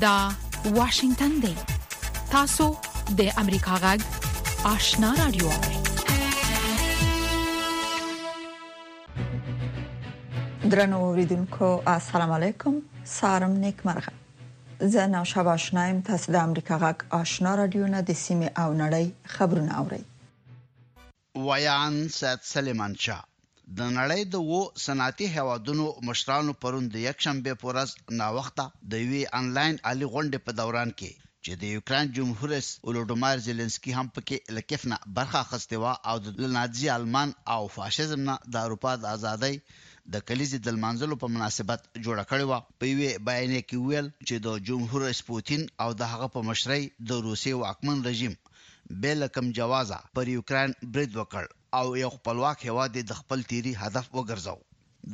دا واشنگتن دی تاسو د امریکا غږ آشنا رادیو درنو اوریدونکو السلام علیکم سارم نیکمرغه زه نو شابه آشنایم تاسو د امریکا غږ آشنا رادیو نه د سیمه او نړۍ خبرونه اورئ ویاند سید سلیمان شاه د نړۍ د اوو صنعتي هېوادونو مشرانو پرون د یکشنبې په ورځ ناوخته د یوې انلاین عالي غونډې په دوران کې چې د یوکراین جمهوررئیس ولودومایر زیلینسکي هم پکې له کیف نه برخه اخیستې وه او د له نازي آلمان او فاشیزم نه د اروپا د ازادۍ د کلیزې د لمانځلو په مناسبت جوړه کړې وه، په یوې بیانیه کې وویل چې د جمهوررئیس پوتین او د هغه په مشرۍ د روسیې واکمن رژیم بې له کوم جوازه پر یوکراین برید وکړ او یو خپلواک هېواد یې د خپل تیري هدف وګرځو.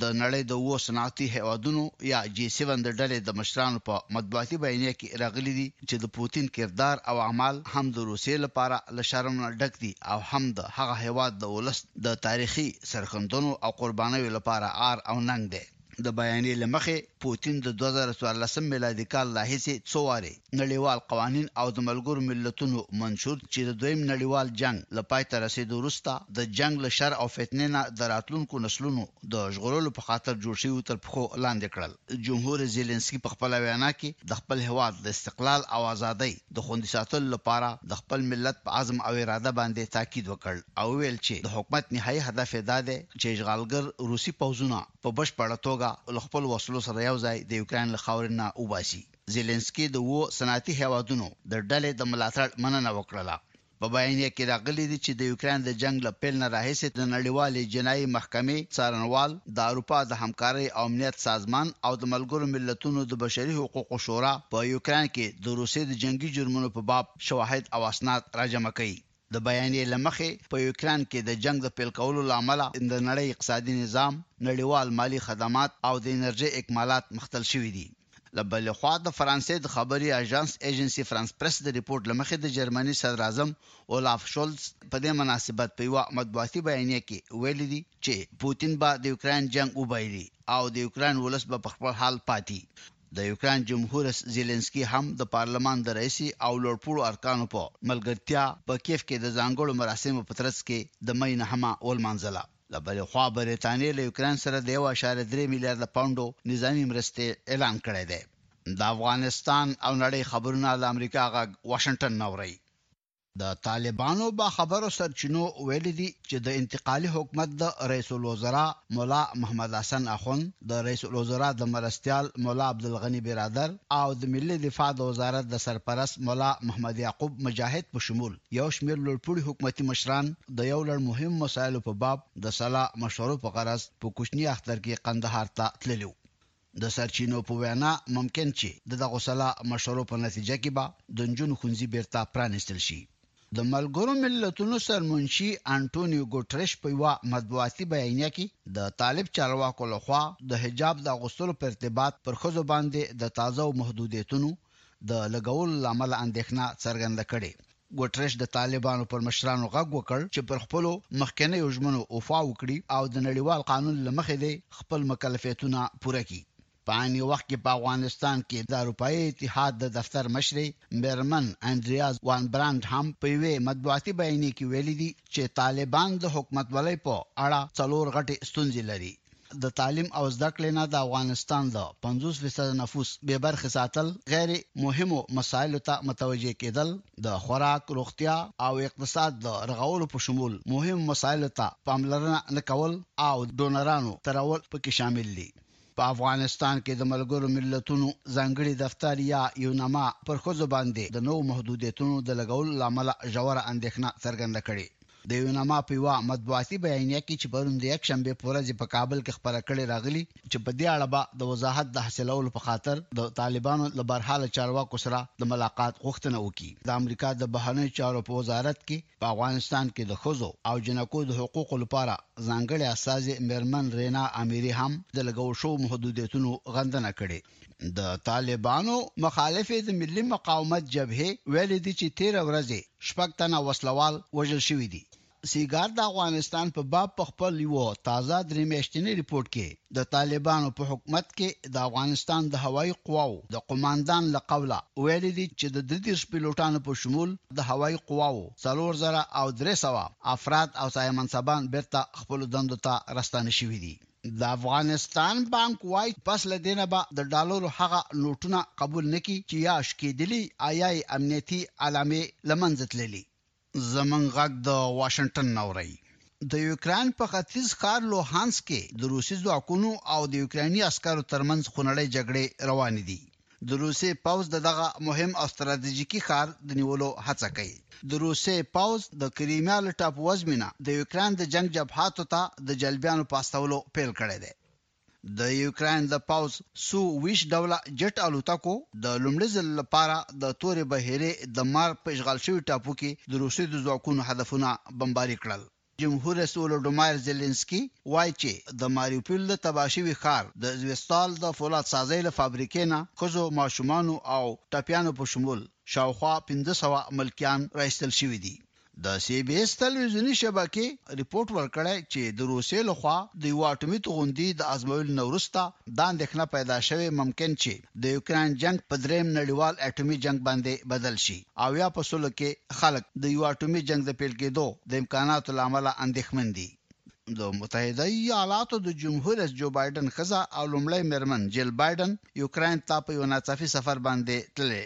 د نړۍ د اوو صنعتي هېوادونو یا جي سیون د ډلې د مشرانو په مطبوعاتي بیانیه کې راغلي دي چې د پوتین کردار او اعمال هم د روسیې لپاره له شرم نه ډک دي او هم د هغه هېواد د ولس د تاریخي سرښندنو او قربانیو لپاره عار او ننګ دی. د بیانیې له مخې، پوتین د دوه زره څوارلس میلادي کال راهیسې څو وارې نړیوال قوانین او د ملګرو ملتونو منشور چې د دویم نړیوال جنګ له پای ته رسېدو وروسته د جنګ له شر او فتنې نه د راتلونکو نسلونو د ژغورلو په خاطر جوړ شوي وو، تر پښو لاندې کړل. جمهور زیلینسکي په خپله وینا کې د خپل هېواد د استقلال او ازادۍ د خوندي ساتلو لپاره د خپل ملت په عزم او اراده باندې تاکید وکړ او وویل چې د حکومت نهايي هدف یې دا دی چې اشغالګر روسي پوځونه په بشپړه توګه له خپلو وسلو سره یو ځای د یوکراین له خاورې نه وباسي. زیلینسکي د اوو صنعتي هېوادونو د ډلې د ملاتړ مننه وکړله. په بیانیه کې راغلي دي چې د یوکراین د جنګ له پیل نه راهیسې د نړیوالې جنایي محکمې څارنوال، د اروپا د همکارۍ او امنیت سازمان او د ملګرو ملتونو د بشري حقوقو شورا په یوکراین کې د روسیې د جنګي جرمونو په باب شواهد او اسناد راجمع کوي. د بیانیې له مخې، په یوکراین کې د جنګ د پیل کولو له امله د نړۍ اقتصادي نظام، نړیوال مالي خدمات او د انرژۍ اکمالات مختل شوي دي. له بلې خوا د فرانسې د خبري اژانس ایژنسي فرانس پرس د رپوټ له مخې د جرمني صدراعظم اولاف شولز په دې مناسبت په یوه مطبوعاتي بیانیه کې ویلي دي چې پوتین به د یوکراین جنګ وبایلي او د یوکراین ولس به په خپل حال پاتي د یوکراین جمهوررس زیلینسکي هم د پارلمان د رئیس او لوړپوړو ارکانو په ملګرتیا په کیف کې د ځانګړو مراسمو په ترڅ کې د مې نهمه ولمانځله. له بلې خوا بریتانیې له یوکراین سره د یو اعشاریه درې میلیارده پونډو نظامي مرستې اعلان کړی دی. د افغانستان او نړۍ خبرونه له امریکا غږ واشنګټن نه اورئ. د طالبانو با خبرو سرچینو ویلي دي چې د انتقالي حکومت د رئیس الوزرا ملا محمد حسن اخوند، د رئیس الوزرا د مرستیال ملا عبدالغني برادر او د ملي دفاع د وزارت د سرپرست ملا محمد یعقوب مجاهد په شمول یو شمېر لوړپوړي حکومتي مشران د یو لړ مهمو مسایلو په باب د سلا مشورو په غرض په کوچني اختر کې قندهار ته تللي وو. د سرچینو په وینا ممکن چې د دغو سلا مشورو په نتیجه کې به د نجونو ښونځي بیرته پرانیستل شي. د ملګرو ملتونو سرمنشي انټونیو ګوټرش په یوه مطبوعاتي بیانیه کې د طالب چارواکو له خوا د حجاب د اغوستلو په ارتباط پر ښځو باندې د تازه و محدودیتونو د لګولو له امله اندیښنه څرګنده کړې ګوترش د طالبانو پر مشرانو غږ وکړ چې پر خپلو مخکنیو ژمنو وفا وکړي او د نړیوال قانون له مخې دې خپل مکلفیتونه پوره کړي. په عین وخت کې په افغانستان کې د اروپايي اتحاد د دفتر مشرې مېرمن انډریا وان برانډ هم په یوې مطبوعاتي بیانیې کې ویلي دي چې طالبان د حکومتولۍ په اړه څلور غټې ستونزې لري. د تعلیم او زده کړې نه د افغانستان د پنځوس فیصده نفوس بې برخې ساتل، غیر مهمو مسایلو ته متوجه کېدل، د خوراک، روغتیا او اقتصاد د رغولو په شمول مهمو مسایلو ته پاملرنه نه کول او ډونرانو ترول په کې شامل دي. په افغانستان کې د ملګرو ملتونو ځانګړي دفتر یا یونما پر ښځو باندې د نوو محدودیتونو د لګولو له امله ژوره اندېښنه څرګنده کړې د یوناما په یوه مطبوعاتي بیانیه کې چې پرون د یکشنبې په ورځ یې په کابل کې خپره کړې راغلي چې په دې اړه به د وضاحت د حاصلولو په خاطر د طالبانو له برحاله چارواکو سره د ملاقات غوښتنه وکړي. د امریکا د بهرنیو چارو په وزارت کې په افغانستان کې د ښځو او جینکو د حقوقو لپاره ځانګړې استازې مېرمن رینا امیري هم د لګول شوو محدودیتونو غندنه کړې. د طالبانو مخالف د ملي مقاومت جبهې ویلي دي چې تېره ورځ یې شپږ تنه وسله وال وژل شوي دي. سیګار د افغانستان په باب په خپل یوه تازه درې میاشتني رپوټ کې د طالبانو په حکومت کې د افغانستان د هوایي قواوو د قوماندان له قوله ویلي دي چې د درې دېرش پیلوټانو په شمول د هوایي قواوو څلور زره او درې سوه افراد او سایه منصبان بېرته خپلو دندو ته راستانه شوي دي. د افغانستان بانک وايي پس له دې نه به د ډالرو هغه نوټونه قبول نه کړي چې یا شکېدلي او یا یې امنیتي علامې له منځه تللي. زموږ غږ د واشنګټن نه اورئ. د یوکراین په ختیځ ښار لوهانسک کې د روسي ځواکونو او د یوکرایني عسکرو ترمنځ خونړۍ جګړې روانې دي. د روسیې پوځ د دغه مهم او ستراتیژیکي ښار د نیولو هڅه کوي. د روسیې پوځ د کریمیا له ټاپووزمې نه د یوکراین د جنګ جبهاتو ته د جلبیانو په استولو پیل کړی دی. د یوکراین د پوځ سو ویشت ډوله جټ الوتکو د لومړي ځل لپاره د تورې بحیرې د مار په اشغال شوي ټاپو کې د روسیې د ځواکونو هدفونه بمباري کړل. جمهور رئیس ولوډومایر زیلینسکي وايي چې د ماریوپول د تباه شوي ښار د زویستال د فولاد سازۍ له فابریکې نه ښځو، ماشومانو او ټپیانو په شمول شاوخوا پنځه سوه ملکیان را ایستل شوي دي. د سي بي ایس تلویزیوني شبکې رپوټ ورکړی چې د روسیې له خوا د یوه اټومي توغندي د ازمویلو نه وروسته دا اندېښنه پیدا شوې ممکن چې د یوکراین جنګ په دریم نړیوال اټومي جنګ باندې بدل شي او یا په سلو کې خلک د یو اټومي جنګ د پیل کیدو د امکاناتو له امله اندیښمن دي. د متحده ایالاتو د جمهور ریس جو بایډن ښځه او لومړۍ میرمن جیل بایډن یوکراین ته په یو ناڅاپي سفر باندې تللې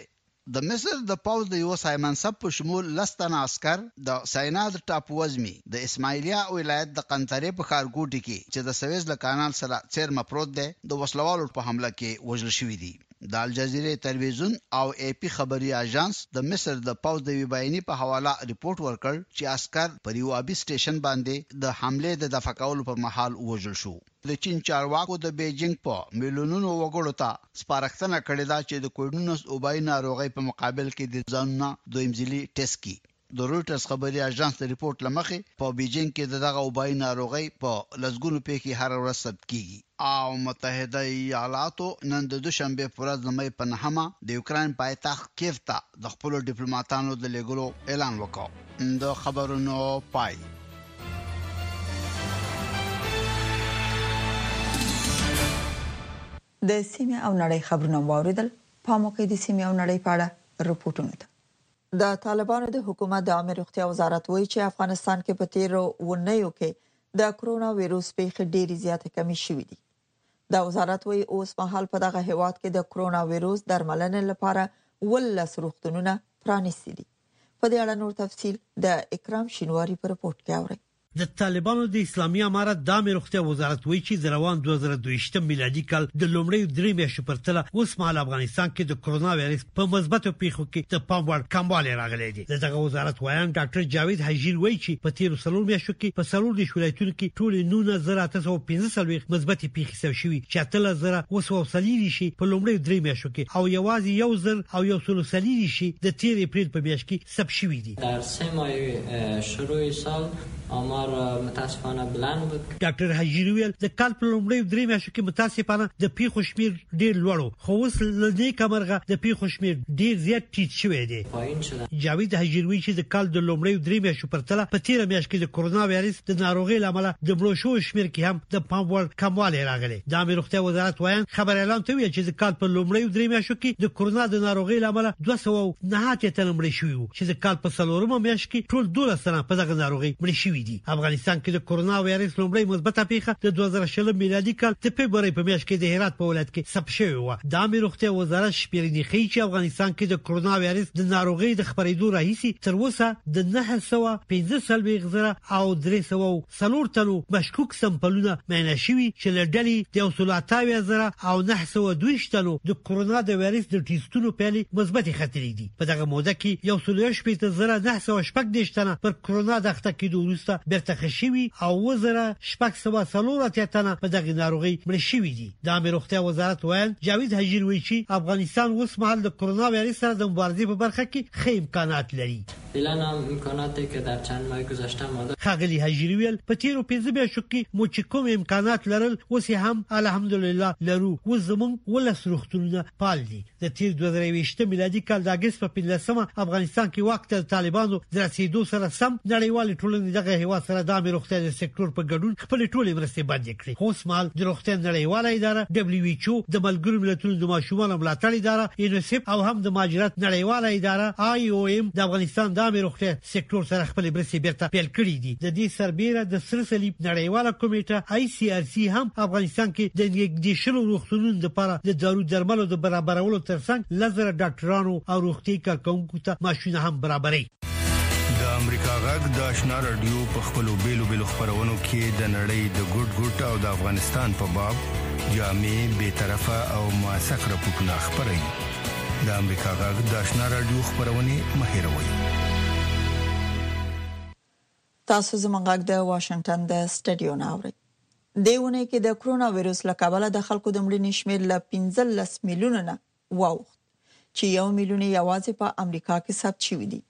د مصر د پوځ د یوه سای منصب په شمول لس تنه عسکر د سینا د ټاپووزمي د اسماعیلیه ولایت د قنطرې په ښارګوټي کې چې د سویز له کانال سره څېرمه پروت دی، د وسله والو په حمله کې وژل شوي دي. د الجزیرې تلویزیون او اې پي خبري آژانس د مصر د پوځ د یوې بیانیې په حواله رپوټ ورکړ چې عسکر پر یوه ابي سټېشن باندې د حملې د دفع کولو پر مهال ووژل شو. د چين چارواکو د بېجينګ په ميلونونو وګړو ته سپارښتنه کړې ده چې د کويډ نولس وبايي ناروغۍ په مقابل کې دې ځانونه دويم ځلي ټېسټ کړي. د رويټرز خبري اژانس د رپورټ له مخې په بېجينګ کې د دغه وبايي ناروغۍ په لسګونو پېښې هره ورځ ثبت کېږي. او متحده ايالاتو نن د دوشنبې په ورځ د مۍ په نهمه د يوکراين پايتخت کيف ته د خپل ډیپلوماټانو د لګلو اعلان وکړ د خبرونو پای د سیمې او نړۍ خبرونه واوریدل پام وکړئ د سیمې او نړۍ په اړه رپورټونو ته د طالبانو د حکومت د عامه روغتیا وزارت وایي چې افغانستان کې په تیرو ونیو کې د کرونا وایروس پیښې ډېری زیاتې کمی شوې دي دا وزارت وایي، اوسمهال په دغه هېواد کې د کرونا ویروس درملنې لپاره اوولس روغتونونه پرانیستي دي. په دې اړه نور تفصیل د اکرام شینواري په رپورټ کې اورئ. د طالبانو د اسلامي امارت د عامې روغتیا وزارت وایي چې د روان دوه زره دویشت میلادي کال د لومړیو درې میاشتو پرتله اوسمهال افغانستان کې د کرونا ویروس په مثبتو پېښو کې د پام وړ کموالی راغلی. د دغه وزارت ویاند ډاکټر جاوید حجیر وایي چې په تیرو څلور میاشتو کې په څلور دیش ولایتونو کې ټولې 19915 مثبتې پیښې ثبت شوې چې 18930 شي په لومړی درې میاشتو کې او یوازې یو زر او یو سل سلیری شي د تیر اپریل په میاشت کې ثبت شوې دي. در سه ماه شروع سال آمار متاسفانه بلند بود ډاکټر حجیری ویل د کال په لومړیو درې میاشتو کې متاسفانه د پیښو شمیر ډیر لوړ خو اوس له دې کمرغه د پیښو شمیر ډیر زیات ټیټ شوی دی جاوید حجیروی چې د کال د لومړیو درې میاشتو پر تله په تیر میاشت کې د کورونا وایرس د ناروغي لامل د مړو شو شمیر کې هم د پام وړ کموالی راغلی د امیر روغتیا وزارت وایي خبر اعلان ته ویل چې د کال په لومړیو درې میاشتو کې د کورونا د ناروغي لامل 209 تنه مړ شوی چې د کال په څلورمه میاشت کې ټول 12 تنه په دغه ناروغي مړ شوي دي افغانستان کې د کورونا وایرس لومړی مثبته پیښه د 2020 میلادي کال د فبرورۍ په میاشت کې د هرات په ولایت کې ثبت شوې و د عامې روغتیا وزارت شمیرنې ښیي چې افغانستان کې د کورونا وایرس د ناروغي د خپرېدو راهیسې تر اوسه د 915 زره او 300 څلور تنو مشکوک سمپلونه معاینه شوي چې له ډلې د یو سل اتاویا زره او نهه سوه دویشت تنو د کرونا د وایرس د ټیسټونو پایلې مثبتې ختلې دي. په دغه موده کې یو سل یو شپېته زره نهه سوه شپږ دېرش تنه پر کرونا د اخته کېدو وروسته بېرته ښه شوي او اووه زره شپږ سوه څلور اتیا تنه په دغې ناروغۍ مړه شوي دي. د عامې روغتیا وزارت ویاند جاوید هجیر وایي چې افغانستان اوسمهال د کرونا وایرس سره د مبارزې په برخه کې ښه امکانات لري. اعلان هم امکانات دی که در چند ماه ګذشته ما د. ښاغلي هجري ویل، په تېرو پنځه میاشتو کې مو چې کوم امکانات لرل اوس یې هم الحمدلله لرو، اوس زموږ اوولس روغتونونه فعال دي. د تېر دوه زره یوویشت میلادي کال د اګست په پنځلسمه افغانستان کې واک ته د طالبانو د رسېدو سره سم نړیوالې ټولنې دغه هېواد سره د عامې روغتیا د سکټور په ګډون خپلې ټولې مرستې بندې کړې خو اوسمهال د روغتیا نړیواله اداره ډبلیو ایچ او د ملګرو ملتونو د ماشومانو ملاتړ اداره یونیسف او هم د مهاجرت نړیواله اداره آی او ایم د افغانستان د عامې روغتیا سکتور سره خپل مرستې بیرته پیل کړې دي د دې سربیره د سره صلیب نړیواله کمیټه آی سی آر سی هم افغانستان کې د نږدې شلو روغتونونو لپاره د دارو درملو د برابرولو ترڅنګ لزر ډاکټرانو او روغتي کارکونکو ته ماشونه هم برابرې آشنا رادیو په خپلو بیلو بیلو خبرونو کې د نړۍ د ګډ ګډ او د افغانستان په باب جامع به طرفه او موثق راپورونه خبري د امریکا غږ د آشنا رادیو خبرونه مهیروي تاسو زموږ غږ د واشنگټن د سټډیو ناوړي دیونه کې د کرونا وایروس لکبل د خلکو د مړینې شمیر ل 15 میلیون نه واوښت چې یو میلیون یې یوازې په امریکا کې ثبت شوي دي.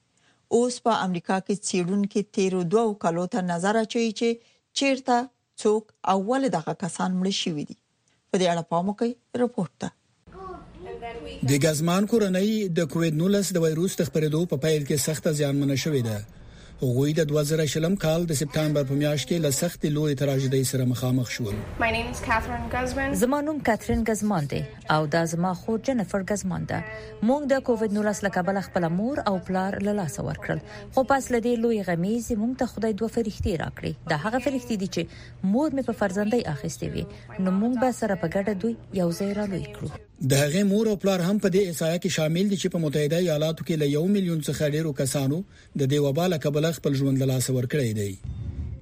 اوس په امریکا کې څېړونکي تېرو دوو کلو ته نظر اچوي چې چېرته، څوک او ولې دغه کسان مړه شوي دي. په دې اړه پام وکړئ رپورټ ته. د ګزمان کورنۍ د کووید نولس د وایروس د خپرېدو په پیل کې سخته زیانمنه شوې ده. هغوی د 2020 کال د سپټمبر په میاشت کې له سختې لوی تراژیدۍ سره مخامخ شول. زما نوم کاترین ګزمان دی او دا زما خور جنیفر ګزمان ده. موږ د کووید 19 له کبله خپل مور او پلار له لاسه ورکړل، خو پس له دې لوی غمیز موږ ته خدای دوه فرښتې راکړې. دا هغه فرښتې دي چې مور مې په فرزندۍ اخیستې وې، نو موږ به سره په ګډه دوی یو ځای را لوی کړو. د هغې مور او پلار هم په دې احصایه کې شامل دي چې په متحده ایالاتو کې له یو میلیون څخه ډیرو کسانو د دې وبا له کبله خپل ژوند له لاسه ورکړی دی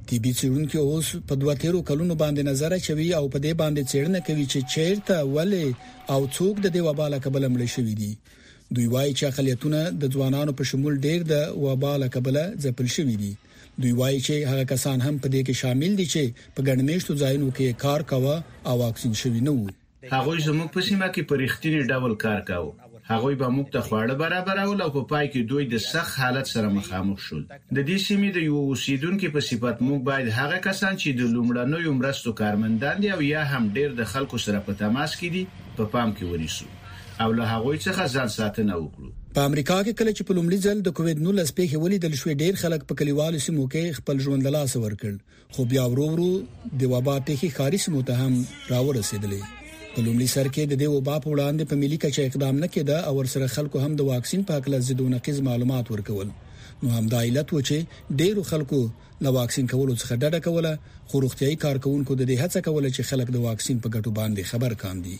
طبي څېړونکي اوس په دوه تیرو کلونو باندې نظر اچوي او په دې باندې څېړنه کوي چې چیرته ولې او څوک د دې وبا له کبله مړ شوی دی دوی وایي چې اقلیتونه د ځوانانو په شمول ډیر د وبا له کبله ځپل شوی دی دوی وایي چې هغه کسان هم په دې کې شامل دي چې په ګڼمېشتو ځایونو کې کار کاوه او واکسین شوی نه وو هغوی زموږ په سیمه کې په رښتیني ډول کار کاوه، هغوی به موږ ته خواړه برابرول او په پای کې دوی د سخت حالت سره مخامخ شول. د دې سیمې د یوه اوسېدونکي په صفت موږ باید هغه کسان چې د لومړنیو مرستو کارمندان دي او یا هم ډېر د خلکو سره په تماس کې دي په پام کې ونیسو او له هغوی څخه ځان ساتنه وکړو. په امریکا کې کله چې په لومړي ځل د کووید نولس پېښې ولیدل شوې، ډېر خلک په کلیوالو سیمو کې خپل ژوند له لاسه ورکړ. خو بیا ورو ورو د وبا پیښې ښاري سیمو ته هم راورسېدلې په لومړي سر کې د دې وبا په وړاندې په ملي کچه اقدام نه کېده او ورسره خلکو هم د واکسین په اړه ضد نقیز معلومات ورکول نو همدا علت و چې ډیرو خلکو له واکسین کولو څخه ډډه کوله خو روغتيایي کارکونکو د دې هڅه کوله چې خلک د واکسین په ګټو باندې خبر کاندي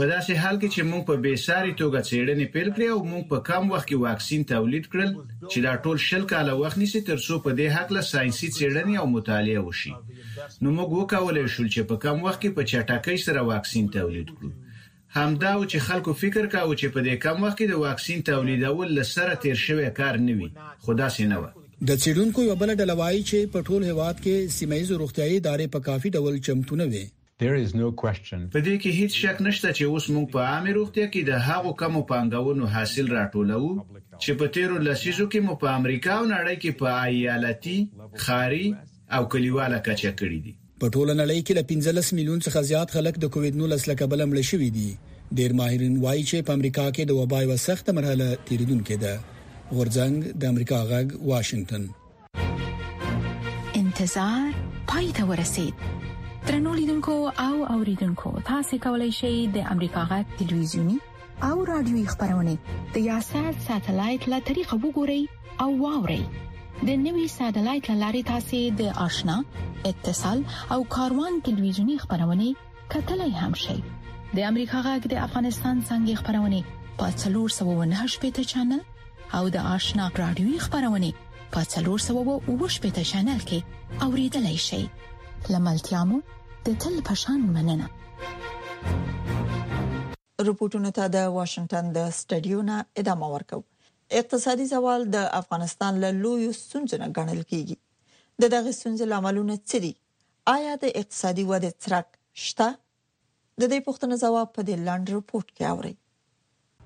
په داسې حال کې چې موږ په بې ساري توګه څېړنې پیل کړې او موږ په کم وخت کې واکسین تولید کړل چې دا ټول شل کاله وخت نیسي تر څو په دې هکله ساینسي څېړنې او مطالعه وشي، نو موږ وکولای شول چې په کم وخت کې په چټکۍ سره واکسین تولید کړو. همدا و چې خلکو فکر کاوه چې په دې کم وخت کې د واکسین تولیدول له سره تېر شوی کار نه وي، خو داسې نه وه. د څېړونکو یوه بله ډله وايي چې په ټول هېواد کې سیمه ییزو روغتیايي ادارې په کافي ډول چمتو نه وې په دې کې هیڅ شک نشته چې اوس موږ په عامې روغتیا کې د هغو کمو پانګونو حاصل راټولوو چې په تېرو لسیزو کې مو په امریکا او نړۍ کې په ایالتي، ښاري او کلیواله کچه کړي دي. په ټوله نړۍ کې له پنځلس میلیون څخه زیات خلک د کووید نولس له کبله مړه شوي دي. ډېر ماهرین وايي چې په امریکا کې د وبا یوه سخته مرحله تېرېدونکې ده. غورځنګ، د امریکا غږ، واشنګټن. انتظار پای ته ورسید ترنو لیدونکو او اوریدونکو تاسو کولی شئ د امریکا غا ټلویزیونی او رادیوي خبرونه د یاسات ساتلایت له طریقو وګورئ او واورئ د نوي ساتلایت لارې تاسو د آشنا اتصال او کاروان ټلویزیونی خبرونه کتلای هم شئ د امریکا غږ د افغانستان څنګه خبرونه په 398 چینل او د آشنا رادیوي خبرونه په 460 چینل کې اوریدلای شئ لملتيامو د تل پشان مننه رپورټونه ته د واشنگټن د سټډیو نه ادامه ورکو اقتصادي زوال د افغانستان له لوی ستونزو نه ګڼل کیږي د دغه ستونزې لاملونه څه دي آیا د اقتصادي ودې څرک شته د دې پوښتنو ځواب په دې لنډ رپورټ کې اورئ.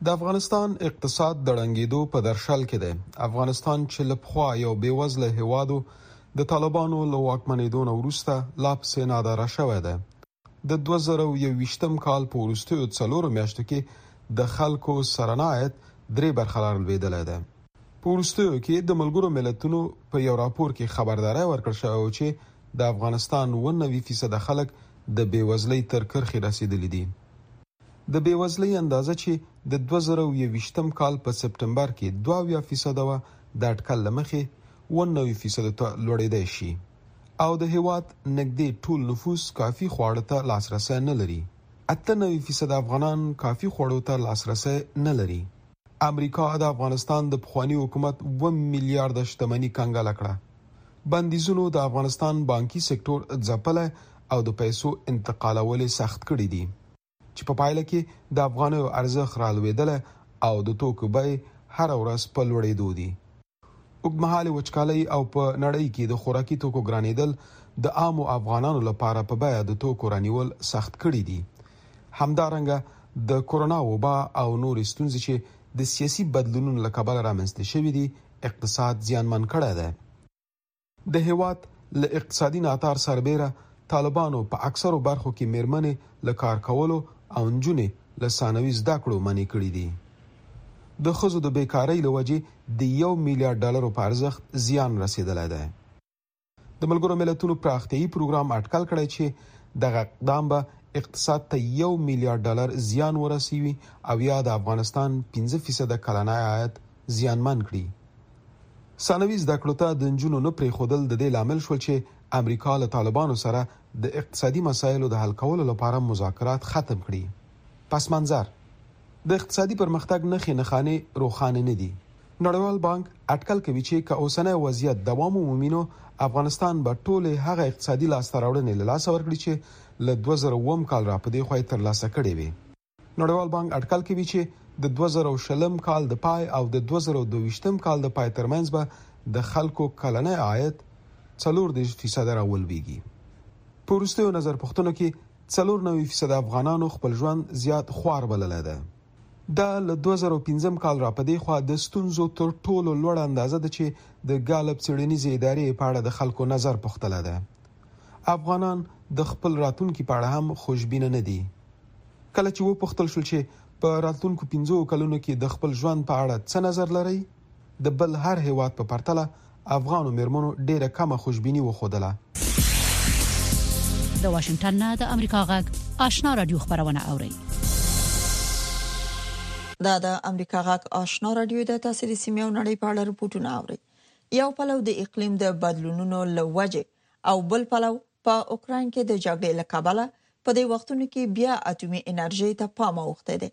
د افغانستان اقتصاد د ړنګیدو په درشل کې دی. افغانستان چې له پخوا یو بې وزله هیواد و، د طالبانو له واکمنیدو نه وروسته لا پسې ناداره شوی دی. د دوه زره او یوویشتم کال په وروستیو څلورو میاشتو کې د خلکو سرنه عاید درې برخه لاره لویدلی دی. په وروستیو کې د ملګرو ملتونو په یو راپور کې خبرداری ورکړ شوی و چې د افغانستان اووه نوي فیصده خلک د بېوزلۍ تر کرښې رسېدلي دي. د بېوزلۍ اندازه چې د دوه زره او یوویشتم کال په سپټمبر کې دوه اویا فیصده وه، د اټکل له مخې اووه نوي فیصدو ته لوړېدای شي او د هېواد نږدې ټول نفوس کافي خواړه ته لاسرسی نه لري. اته نوي فیصده افغانان کافي خوړو ته لاسرسی نه لري. امریکا د افغانستان د پخواني حکومت و میلیارد شتمني کنګل کړه. بندیزونو د افغانستان بانکي سکتور ځپلی او د پیسو انتقالول یې سخت کړي دي، چې په پایله کې د افغانیو ارزښت رالوېدلی او د توکو بیې هره ورځ په لوړېدو دي. اوږدمهالې وچکالۍ او په نړۍ کې د خوراکي توکو ګرانېدل د عامو افغانانو لپاره په بیه د توکو رانیول سخت کړي دي. همدارنګه د کورونا وبا او نورې ستونزې چې د سیاسي بدلونونو له کبله رامنځته شوې دي، اقتصاد زیانمن کړی دی. د هېواد له اقتصادي ناتار سربېره طالبانو په اکثرو برخو کې مېرمنې له کار کولو او نجونې له ثانوي زده کړو منې کړې دي. د ښځو د بېکارۍ له وجې د یو میلیارد ډالرو په ارزښت زیان رسېدلی دی. د ملګرو ملتونو پراختیایي پروګرام اټکل کړی چې دغه اقدام به اقتصاد ته یو میلیارد ډالر زیان ورسوي او یا د افغانستان پنځه فیصده کلنی عاید زیانمن کړي. ثانوي زده کړو ته د نجونو نه پرېښودل د دې لامل شول چې امریکا له طالبانو سره د اقتصادي مسایلو د حل کولو لپاره مذاکرات ختم کړي. پس منظر، د اقتصادي پرمختګ نښې نښانې روښانه نه دي. نړیوال بانک اټکل کوي چې که اوسنی وضعیت دوام ومومي نو افغانستان به ټولې هغه اقتصادي لاسته راوړنې له لاسه ورکړي چې له دوه زره اووم کال راپدېخوا یې ترلاسه کړې وې. نړیوال بانک اټکل کوي چې د 2020 کال د پای او د 2022 کال د پای ترمنځ به د خلکو کلنۍ عاید 40% راولويږي په وروستیو نظر پښتنو کې 94% افغانانو خپل ژوند زیات خوار بللی دی دا له 2015 کال را پدې خو د ستونزو تر ټولو لوړ اندازه ده چې د ګالب چړنیزې ادارې په اړه د خلکو نظر پختله ده افغانان د خپل راتلونکو په اړه هم خوشبینه نه دي کله چې وپوښتل شول چې په راتلونکو پنځو کلونو کې د خپل ژوند په اړه څه نظر لرئ، د بل هر هېواد په پرتله افغانو مېرمنو ډېره کمه خوشبیني وښودله. د واشنګټن نه د امریکا غږ آشنا رادیو خبرونه اورئ. دا د امریکا غږ آشنا رادیو ده، تاسو د سیمې او نړۍ په اړه رپورټونه اورئ. یو پلو د اقلیم د بدلونونو له وجې او بل پلو په اوکراین کې د جګړې له کبله په دې وختونو کې بیا اټومي انرژۍ ته پام اوښتی دی.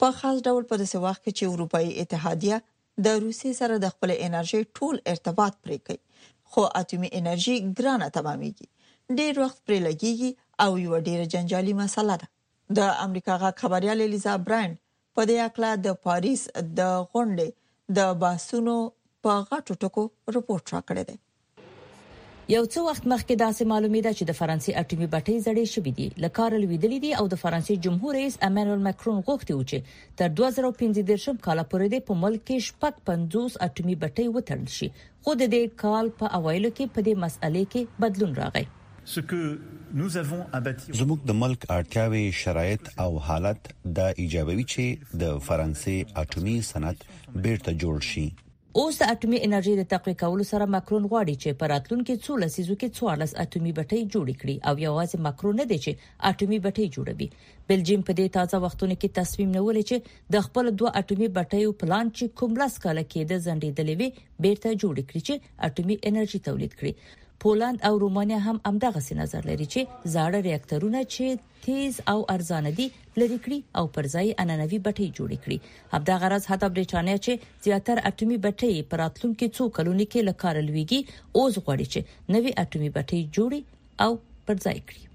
په خاص ډول په داسې وخت کې چې اروپایي اتحادیه د روسیې سره د خپلې انرژۍ ټول ارتباط پرې کوي، خو اټومي انرژي ګرانه تمامیږي، ډیر وخت پرې لګیږي او یوه ډیره جنجالي مسله ده. د امریکا غږ خبریالې لیزا براینډ په دې هکله د پاریس د غونډې د بحثونو په غټو ټکو رپورټ راکړی دی. یو څه وخت مخکې داسې معلومېده چې د فرانسې اټومي بټۍ زړې شوې دي، له کاره لوېدلې دي او د فرانسې جمهور رئیس امانوئل مکرون غوښتي و چې تر دوه زره او پنځه دېرشم کال پورې دې په ملک کې شپږ پنځوس اټومي بټۍ وتړل شي، خو د دې کال په اوایلو کې په دې مسئلې کې بدلون راغی. زموږ د ملک اړتیاوې، شرایط او حالت دا ایجابوي چې د فرانسې اټومي صنعت بیرته جوړ شي. اوس د اټومي انرژۍ د تقویه کولو سره مکرون غواړي چې په راتلونکې څو لسیزو کې څوارلس اټومي بټۍ جوړې کړي او یوازې مکرون نه دی چې اټومي بټۍ جوړوي. بلجیم په دې تازه وختونو کې تصمیم نیولی چې د خپلو دوه اټومي بټیو پلانټ چې کوم لس کاله کیده ځنډیدلې وې بیرته جوړې کړي چې اټومي انرژي تولید کړي. پولند او رومانیا هم همدغسې نظر لري چې زاړه ریاکتورونه چې تیز او ارزانه دي لري کړي او پر ځای اننوي بټۍ جوړې کړي همدا غرض حتی بریټانیا چې زیاتر اټومي بټۍ پر راتلونکو څو کلونو کې لکار لويږي اوس غواړي چې نوې اټومي بټۍ جوړي او پر ځای کړي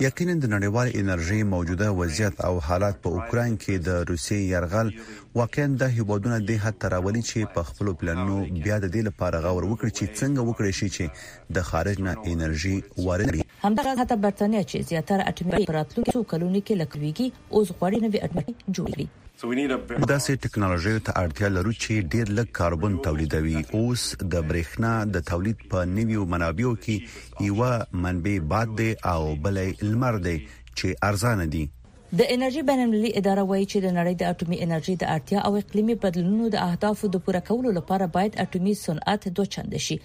یقینا د نړیوالې انرژۍ موجوده وضعیت او حالات په اوکراین کې د روسیې یرغل واقعاً دا هیوادونه دې حد ته راولي چې په خپلو پلانونو بیا د دې لپاره غور وکړي چې څنګه وکړای شي چې د خارج نه انرژي وارده کړي. همدا راز حتی برتانیا چې زیاتره اټومي برخې په راتلونکو څو کلونو کې له کار لویږي، اوس غواړي نوې اټمې جوړې کړي. داسې ټکنالوژیو ته اړتیا لرو چې ډیر لږ کاربن تولیدوي. اوس د برېښنا د تولید په نویو منابعو کې یوه منبع باد دی او بله یې لمر دی چې ارزانه دي. د انرژۍ بینالمللي اداره وايي چې د نړۍ د اټومي انرژۍ د اړتیا او اقلیمي بدلونونو د اهدافو د پوره کولو لپاره باید اټومي صنعت دوه چنده شي.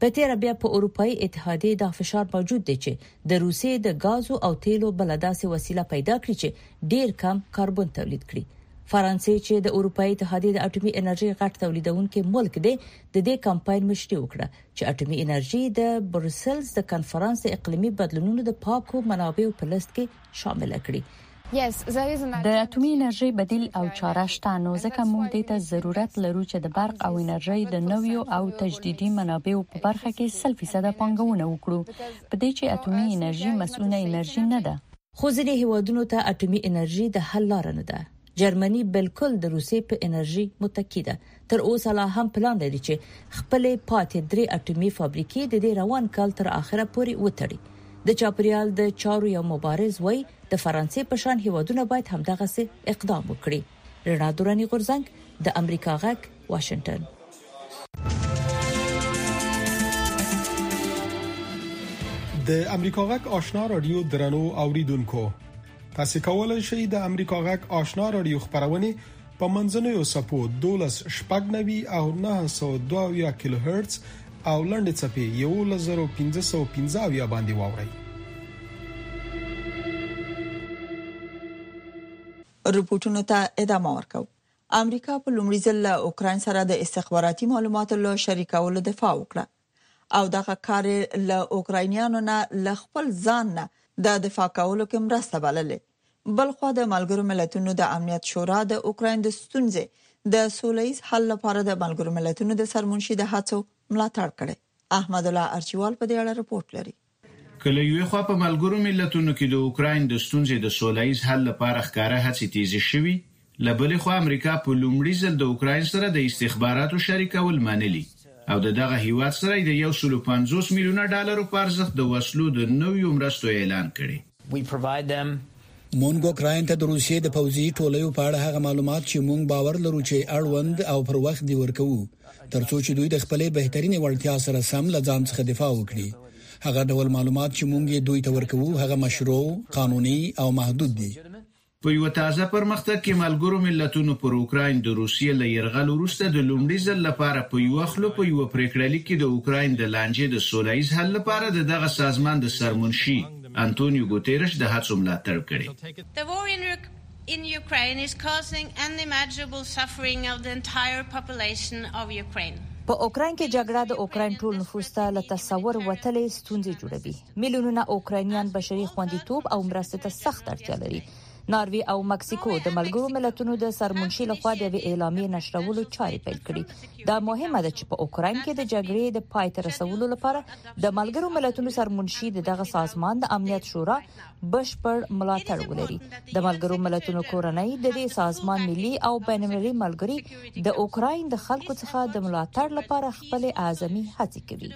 په تېره بیا په اروپايي اتحادیې دا فشار موجود دی چې د روسیې د ګازو او تیلو بل داسې وسیله پیدا کړي چې ډیر کم کاربن تولید کړي فرانسې چې د اروپאי اتحادیې د اټومي انرژي غټ تولیدونکو ملک دی د دې کمپاین مشري وکړه چې اټومي انرژي د برسلز د کانفرنس د اقلیمي بدلونونو د پاکو منابعو په لست کې شامل کړي د اتومي انرژۍ بدیل او چاره شته نو ځکه موږ دې ته ضرورت لرو چې د برق او انرژۍ د نویو او تجدیدي منابعو په برخه کې 100% پانګونه وکړو په دې چې اتومي انرژي مسؤونه انرژي نه ده خو ځینې هیوادونو ته اتومي انرژي د حل لار نه ده جرمني بالکل د روسیې په انرژي متکی ده تر اوسه لا هم پلان لري چې خپلې پاتې درې اټومي فابریکې د دې روان کال تر اخره پورې وتړي د چاپریال د چارو یو مبارز وای د فرانسې په شان هیوادونه باید همدغه سي اقدام وکړي رڼا دوراني غورزنګ د امریکا غک واشنگټن د امریکا غک آشنا رادیو درنو اوریدونکو تاسو کولی شئ د امریکا غک آشنا رادیو خبرونه په منځنیو څپو 1290 او 902 کیلو هرتز او لنډې څپې 11515 باندې واوري رپورټونو ته ادامه ورکو امریکا په لومړي ځل له اوکرين سره د استخباراتي معلوماتو له شریکولو دفاع وکړه او دغه کار یې له اوکراینیانو نه له خپل ځان نه د دفاع کولو کې مرسته بللې. بلخوا د ملګرو ملتونو د امنیت شورا د اوکراین د ستونزې د سوله ییز حل لپاره د ملګرو ملتونو د سرمنشي د هڅو ملاتړ کړی. احمدالله ارچیوال په دې اړه رپورټ لري. که له یوې خوا په ملګرو ملتونو کې د اوکراین د ستونزې د سوله ییز حل لپاره ښکاره هڅې تېزې شوي، له بلې خوا امریکا په لومړي ځل د اوکراین سره د استخباراتو شریکول منلي او د دغه هېواد سره یې د یو سلو پنځوس میلیونه ډالرو په ارزښت د وسلو د نویو مرستو اعلان کړی. مونږ اوکراین ته د روسیې د پوځي ټولیو په اړه هغه معلومات چې مونږ باور لرو چې اړوند او پر وخت دی ورکوو ترڅو چې دوی د خپلې بهترینې وړتیا سره سم له ځان څخه دفاع وکړي هغه ډول معلومات چې مونږ یې دوی ته ورکوو هغه مشروع قانوني او محدود دي په یوه تازه پرمختګ کې ملګرو ملتونو پر اوکراین د روسیې له یرغل وروسته د لومړي ځل لپاره په یوه خوله په یوه پرېکړهلیک کې د اوکراین د لانجې د سولهییز حل لپاره د دغه سازمان د سرمنشي انتونیو ګوتېرش د هڅو ملاتړ کړی. The war in in Ukraine is causing unimaginable suffering of the entire population of Ukraine. په اوکراین کې جګړه د اوکراین ټول نفوس ته له تصور وتلې ستونزې جوړوي. میلیونونه اوکراینیان بشري خوندیتوب او مرستې ته سخت اړتیا لري ناروی او مکسیکو د ملګرو ملتونو د سرمنشي لخوا د وی اعلامیې نشرولو چارې پیل کړي دا مهمه ده چې په اوکراین کې د جګړې د پای ته رسولو لپاره د ملګرو ملتونو سرمنشي دغه سازمان د امنیت شورا بشپړ ملاتړ ولري د ملګرو ملتونو کورنۍ د دې سازمان ملي او بینالمللي ملګري د اوکراین د خلکو څخه د ملاتړ لپاره خپل اعظمي هڅې کوي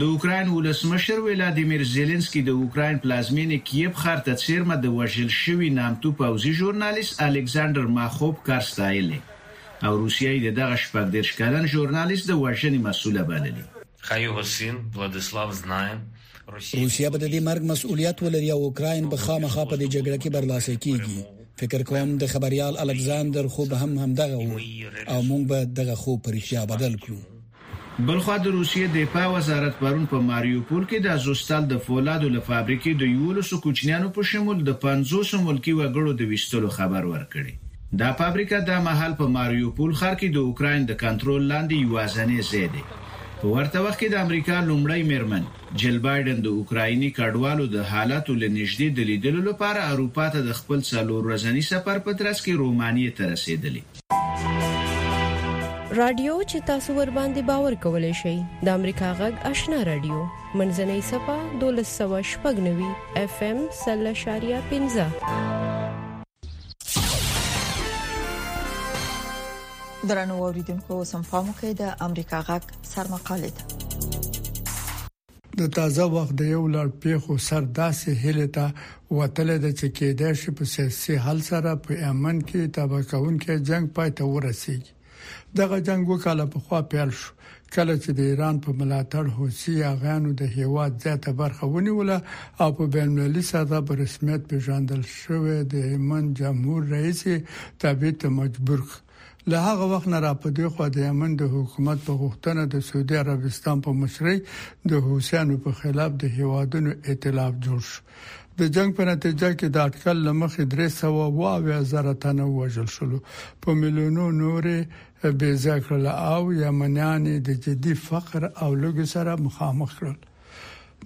د اوکراین ولسمشر ولادیمیر زیلینسکي د اوکراین پلازمېنې کییف ښار ته څېرمه د وژل شوي نامتو پوځي ژورنالیست الکساندر ماخوف کار ستایلی او روسیه یې د دغه شپږ دېرش کلن ژورنالیست د وژنې مسؤله بللې. روسیه به د دې مرګ مسؤلیت ولري او اوکراین به خامخا په دې جګړه کې برلاسی کېږي. فکر کوم د خبریال الکساندر خوب هم همدغه و او موږ به دغه خوب په رښتیا بدل کړو. بلخوا د روسیې دفاع وزارت پرون په ماریوپول کې د ازوستال د فولادو له فابریکې د یوولسو کوچنیانو په شمول د پنځوسو ملکي وګړو د ویستلو خبر ورکړی. دا فابریکه دا مهال په ماریوپول ښار کې د اوکراین د کنترول لاندې یواځنی ځای دی. په ورته وخت کې د امریکا لومړۍ میرمن جل بایډن د اوکرایني کډوالو د حالاتو له نږدې د لیدلو لپاره اروپا ته د خپل څلور ورځني سفر په ترڅ کې رومانیې ته رسیدلې. رادیو چې تاسو ور باندې باور کولای شئ د امریکا غږ آشنا رادیو منځنۍ صفه 1290 اف ام 0.15 درنو اوریدونکو سم فهمو کې د امریکا غږ سرمقاله ده د تازه وخت د یو لړ پیښو سر داسې هیلې ته وتلی دی چې کیدای شي په سیاسي حل سره په یمن کې تباه کوونکی جنګ پای ته ورسیږي. دغه جنګ اووه کاله پخوا پیل شو کله چې د ایران په ملاتړ حوثي یاغیانو د هیواد زیاته برخه ونیوله او په بین المللي سطحه په رسمیت پیژندل شوی د یمن جمهور رئیس یې تبعید ته مجبور کړ. له هغه وخت نه را په دېخوا د یمن د حکومت په غوښتنه د سعودي عربستان په مشرۍ د حوثیانو په خلاف د هیوادونو ائتلاف جوړ شو. د جنګ په نتیجه کې د اټکل له مخې درې سوه او اویا زره تنه ووژل شول، په میلیونو نور یې بې ځای کړل او یمنیان یې د جدي فقر او لوږې سره مخامخ کړل.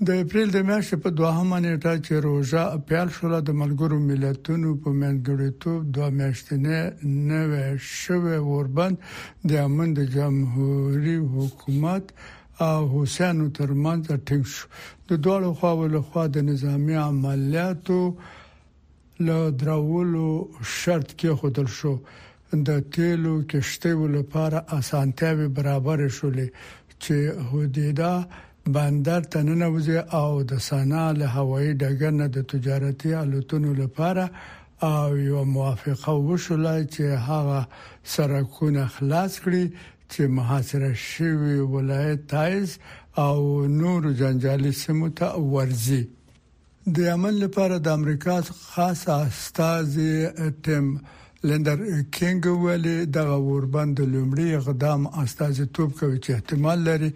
د اپریل د میاشتې په دوهمه نیټه چې روزه پیل شوه د ملګرو ملتونو په منځګړیتوب دوه میاشتنې نوې شوې اوربند د امن د جمهوریت حکومت او حسینو ترمنځ ټینګ شو د دوه خواو له خوا د نظامی عملیاتو له دراولو شرط کېښودل شو، د تېلو کښتیو لپاره اسانتیاوې برابرې شولې چې حدیده بندر ته ننوځي او د سنا له هوایي ډګر نه د تجارتي الوتنو لپاره او یوه موافقه وشوله چې هغه سرکونه خلاص کړي چې محاصره شوي ولایت تعز او نورو جنجالي سیمو ته ورځي. د یمن لپاره د امریکا خاص استازي ټیم لندر کینګ ویل دغه اوربند د لومړي اقدام استازي توپ کوي چې احتمال لري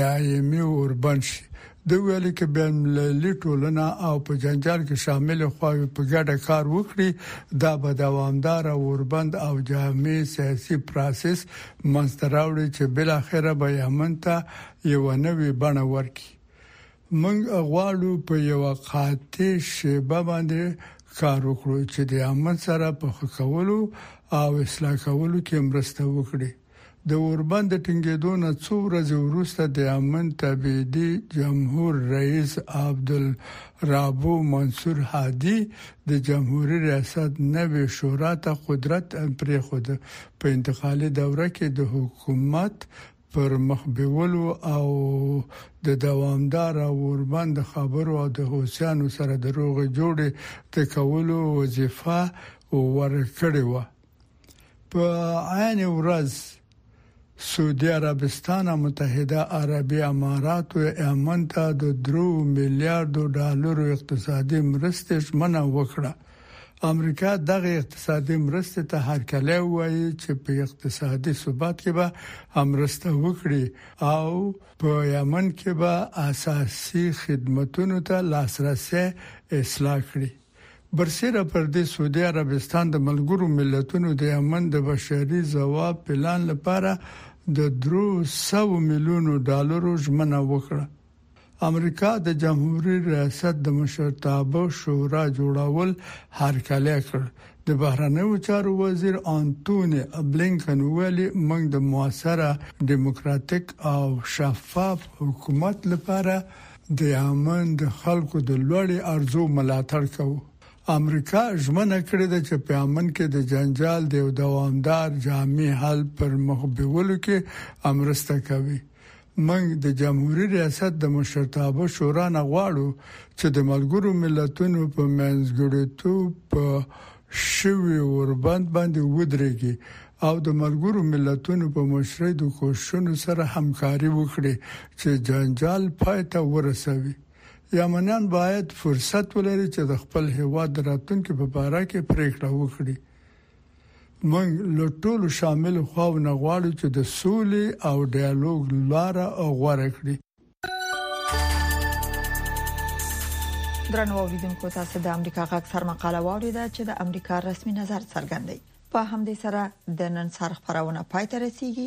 د ایمي اوربند شي د ویل کې بین المللي ټولنه او په جنجال کې شامل خواوې په ګډه کار وکړي دا به دوامدار اوربند او جامع سیاسي پروسس منځته راوړي چې بل اخر به یمن ته یو نوې بڼه ورکړي موږ غواړو په یوه قاطع شیبه باندې کار وکړو چې د امن سره په ښه کولو او اصلاح کولو کې مرسته وکړي. د اوربند د ټینګیدو نه څو ورځې وروسته د امن تبعیدي جمهور رئیس عبدالرابو منصور هادي د جمهوري ریاست نوې شورا ته قدرت پریښود. په انتقالي دوره کې د حکومت پر مخ بیولو او د دوامدار او اوربند خبرو او د حوثیانو سره د روغ جوړې د کولو وظیفه ورکړې و په عین ورځ سعودي عربستان او متحده عربي امارات او یمن ته د 3 میلیارډ ډالرو اقتصادي مرستې ژمنه وکړه امریکا دغه اقتصادي مرستې ته هرکلی وایي چې په اقتصادي ثبات کې به امرسته وکړي او په یمن کې به اساسي خدماتو ته لاسرسي اصلاح کړي برسیره پر دې سعودي عربستان د ملګرو ملتونو د یمن د بشري ځواب پلان لپاره د 300 میلیونو ډالرو ژمنه وکړه امریکا د جمهوري ریاست د مشرتابه شورا جوړول هرکلی کړ. د بهرنیو چارو وزیر انتوني بلینکن وویل، موږ د موثره، ډیموکراتیک او شفاف حکومت لپاره د یمن د خلکو د لوړې ارزو ملاتړ کوو. امریکا ژمنه کړې ده چې په یمن کې د جنجال د یو دوامدار جامع حل پر مخ بیولو کې مرسته کوي. موږ د جمهوري ریاست د مشرتابه شورا نه غواړو چې د ملګرو ملتونو په منځګړیتوب په شوي اوربند باندې ودرېږي او د ملګرو ملتونو په مشرۍ د کوششونو سره همکاري وکړي چې جنجال پای ته ورسوي. یمنیان باید فرصت ولري چې د خپل هېواد د راتلونکي په باره کې پرېکړه وکړي. موږ له ټولو شاملو خواو نه غواړو چې د سولې او ډیالوګ لار غوره کړي درنو اوریدونکو تاسو د امریکا غږ سر مقاله واوریده چې د امریکا رسمي نظر څرګندوي په همدې سره د نن سر خبرونه پای ته رسیدي